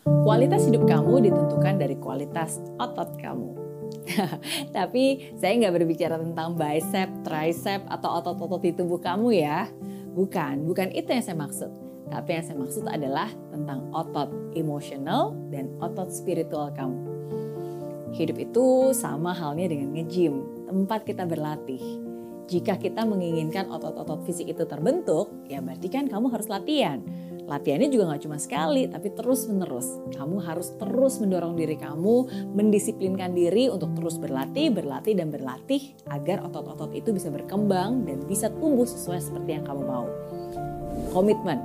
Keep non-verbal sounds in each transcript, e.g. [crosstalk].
Kualitas hidup kamu ditentukan dari kualitas otot kamu. [laughs] Tapi saya nggak berbicara tentang bicep, tricep, atau otot-otot di tubuh kamu ya. Bukan, bukan itu yang saya maksud. Tapi yang saya maksud adalah tentang otot emosional dan otot spiritual kamu. Hidup itu sama halnya dengan nge-gym, tempat kita berlatih. Jika kita menginginkan otot-otot fisik itu terbentuk, ya berarti kan kamu harus latihan Latihannya juga gak cuma sekali, tapi terus menerus. Kamu harus terus mendorong diri kamu, mendisiplinkan diri untuk terus berlatih, berlatih, dan berlatih agar otot-otot itu bisa berkembang dan bisa tumbuh sesuai seperti yang kamu mau. Komitmen,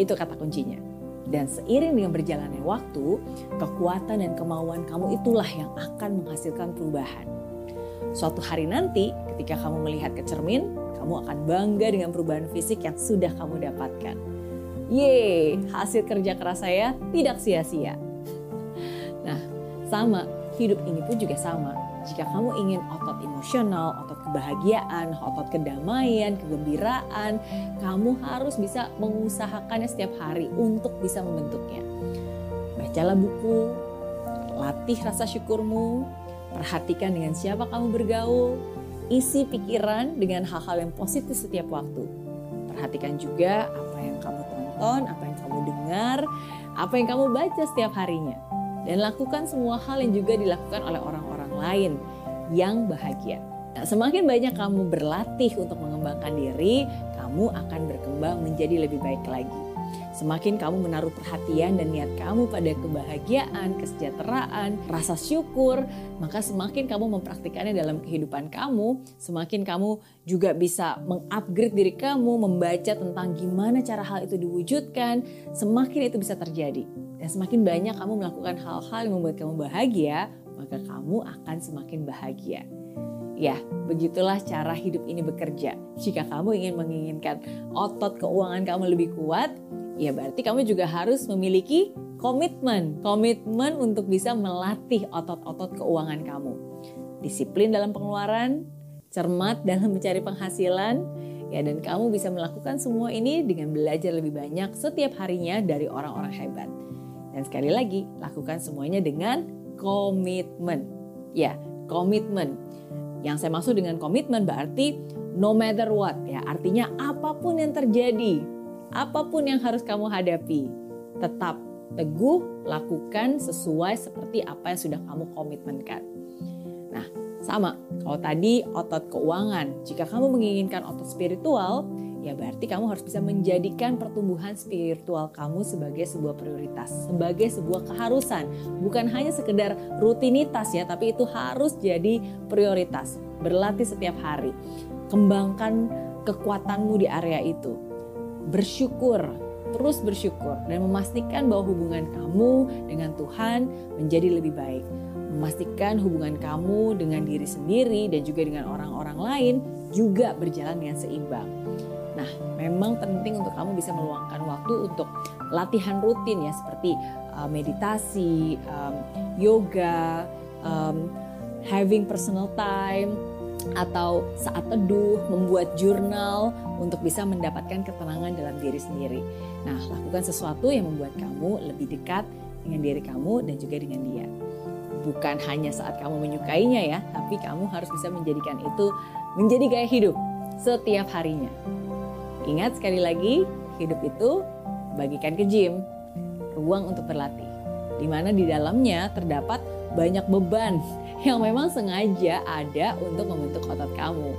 itu kata kuncinya. Dan seiring dengan berjalannya waktu, kekuatan dan kemauan kamu itulah yang akan menghasilkan perubahan. Suatu hari nanti, ketika kamu melihat ke cermin, kamu akan bangga dengan perubahan fisik yang sudah kamu dapatkan Ye, hasil kerja keras saya tidak sia-sia. Nah, sama, hidup ini pun juga sama. Jika kamu ingin otot emosional, otot kebahagiaan, otot kedamaian, kegembiraan, kamu harus bisa mengusahakannya setiap hari untuk bisa membentuknya. Bacalah buku, latih rasa syukurmu, perhatikan dengan siapa kamu bergaul, isi pikiran dengan hal-hal yang positif setiap waktu. Perhatikan juga apa yang kamu tonton, apa yang kamu dengar, apa yang kamu baca setiap harinya. Dan lakukan semua hal yang juga dilakukan oleh orang-orang lain yang bahagia. Nah, semakin banyak kamu berlatih untuk mengembangkan diri, kamu akan berkembang menjadi lebih baik lagi. Semakin kamu menaruh perhatian dan niat kamu pada kebahagiaan, kesejahteraan, rasa syukur, maka semakin kamu mempraktikannya dalam kehidupan kamu, semakin kamu juga bisa mengupgrade diri kamu, membaca tentang gimana cara hal itu diwujudkan, semakin itu bisa terjadi. Dan semakin banyak kamu melakukan hal-hal yang membuat kamu bahagia, maka kamu akan semakin bahagia. Ya, begitulah cara hidup ini bekerja. Jika kamu ingin menginginkan otot keuangan kamu lebih kuat, ya berarti kamu juga harus memiliki komitmen. Komitmen untuk bisa melatih otot-otot keuangan kamu. Disiplin dalam pengeluaran, cermat dalam mencari penghasilan, ya dan kamu bisa melakukan semua ini dengan belajar lebih banyak setiap harinya dari orang-orang hebat. Dan sekali lagi, lakukan semuanya dengan komitmen. Ya, komitmen. Yang saya maksud dengan komitmen berarti no matter what ya, artinya apa pun yang terjadi, apa pun yang harus kamu hadapi, tetap teguh lakukan sesuai seperti apa yang sudah kamu komitmenkan. Nah, sama. Kalau tadi otot keuangan, jika kamu menginginkan otot spiritual, ya berarti kamu harus bisa menjadikan pertumbuhan spiritual kamu sebagai sebuah prioritas, sebagai sebuah keharusan, bukan hanya sekedar rutinitas ya, tapi itu harus jadi prioritas. Berlatih setiap hari, kembangkan kekuatanmu di area itu bersyukur, terus bersyukur dan memastikan bahwa hubungan kamu dengan Tuhan menjadi lebih baik. Memastikan hubungan kamu dengan diri sendiri dan juga dengan orang-orang lain juga berjalan dengan seimbang. Nah, memang penting untuk kamu bisa meluangkan waktu untuk latihan rutin ya seperti uh, meditasi, um, yoga, um, having personal time, atau saat teduh, membuat jurnal untuk bisa mendapatkan ketenangan dalam diri sendiri. Nah, lakukan sesuatu yang membuat kamu lebih dekat dengan diri kamu dan juga dengan dia. Bukan hanya saat kamu menyukainya ya, tapi kamu harus bisa menjadikan itu menjadi gaya hidup setiap harinya. Ingat sekali lagi, hidup itu bagikan ke gym, ruang untuk berlatih. Di mana di dalamnya terdapat banyak beban [laughs] yang memang sengaja ada untuk membentuk otot kamu.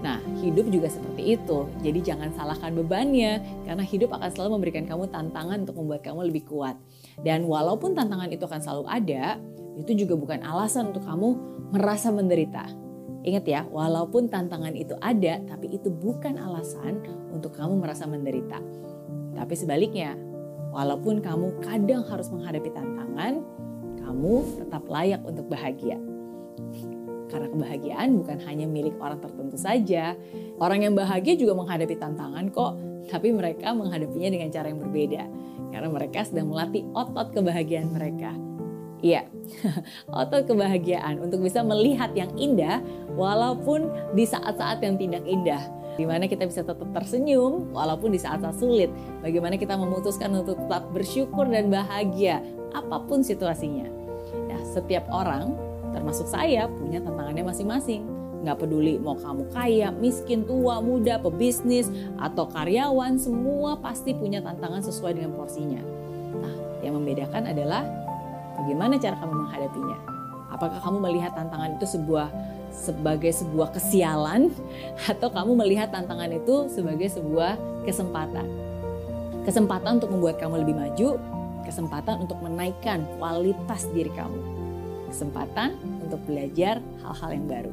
Nah, hidup juga seperti itu. Jadi jangan salahkan bebannya, karena hidup akan selalu memberikan kamu tantangan untuk membuat kamu lebih kuat. Dan walaupun tantangan itu akan selalu ada, itu juga bukan alasan untuk kamu merasa menderita. Ingat ya, walaupun tantangan itu ada, tapi itu bukan alasan untuk kamu merasa menderita. Tapi sebaliknya, walaupun kamu kadang harus menghadapi tantangan, kamu tetap layak untuk bahagia. Karena kebahagiaan bukan hanya milik orang tertentu saja. Orang yang bahagia juga menghadapi tantangan kok, tapi mereka menghadapinya dengan cara yang berbeda. Karena mereka sedang melatih otot kebahagiaan mereka. Iya, [laughs] otot kebahagiaan untuk bisa melihat yang indah walaupun di saat-saat yang tidak indah. Di mana kita bisa tetap tersenyum walaupun di saat-saat sulit. Bagaimana kita memutuskan untuk tetap bersyukur dan bahagia apa pun situasinya. Nah, setiap orang, termasuk saya, punya tantangannya masing-masing. Nggak peduli mau kamu kaya, miskin, tua, muda, pebisnis, atau karyawan, semua pasti punya tantangan sesuai dengan porsinya. Nah, yang membedakan adalah bagaimana cara kamu menghadapinya. Apakah kamu melihat tantangan itu sebuah sebagai sebuah kesialan [laughs] atau kamu melihat tantangan itu sebagai sebuah kesempatan. Kesempatan untuk membuat kamu lebih maju, kesempatan untuk menaikkan kualitas diri kamu. Kesempatan untuk belajar hal-hal yang baru.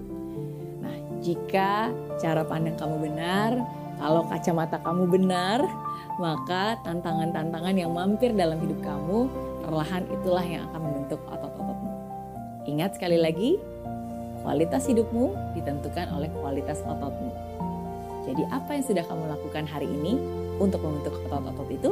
Nah, jika cara pandang kamu benar, kalau kacamata kamu benar, maka tantangan-tantangan yang mampir dalam hidup kamu, perlahan itulah yang akan membentuk otot-ototmu. Ingat sekali lagi, Kualitas hidupmu ditentukan oleh kualitas ototmu. Jadi apa yang sudah kamu lakukan hari ini untuk membentuk otot-otot itu?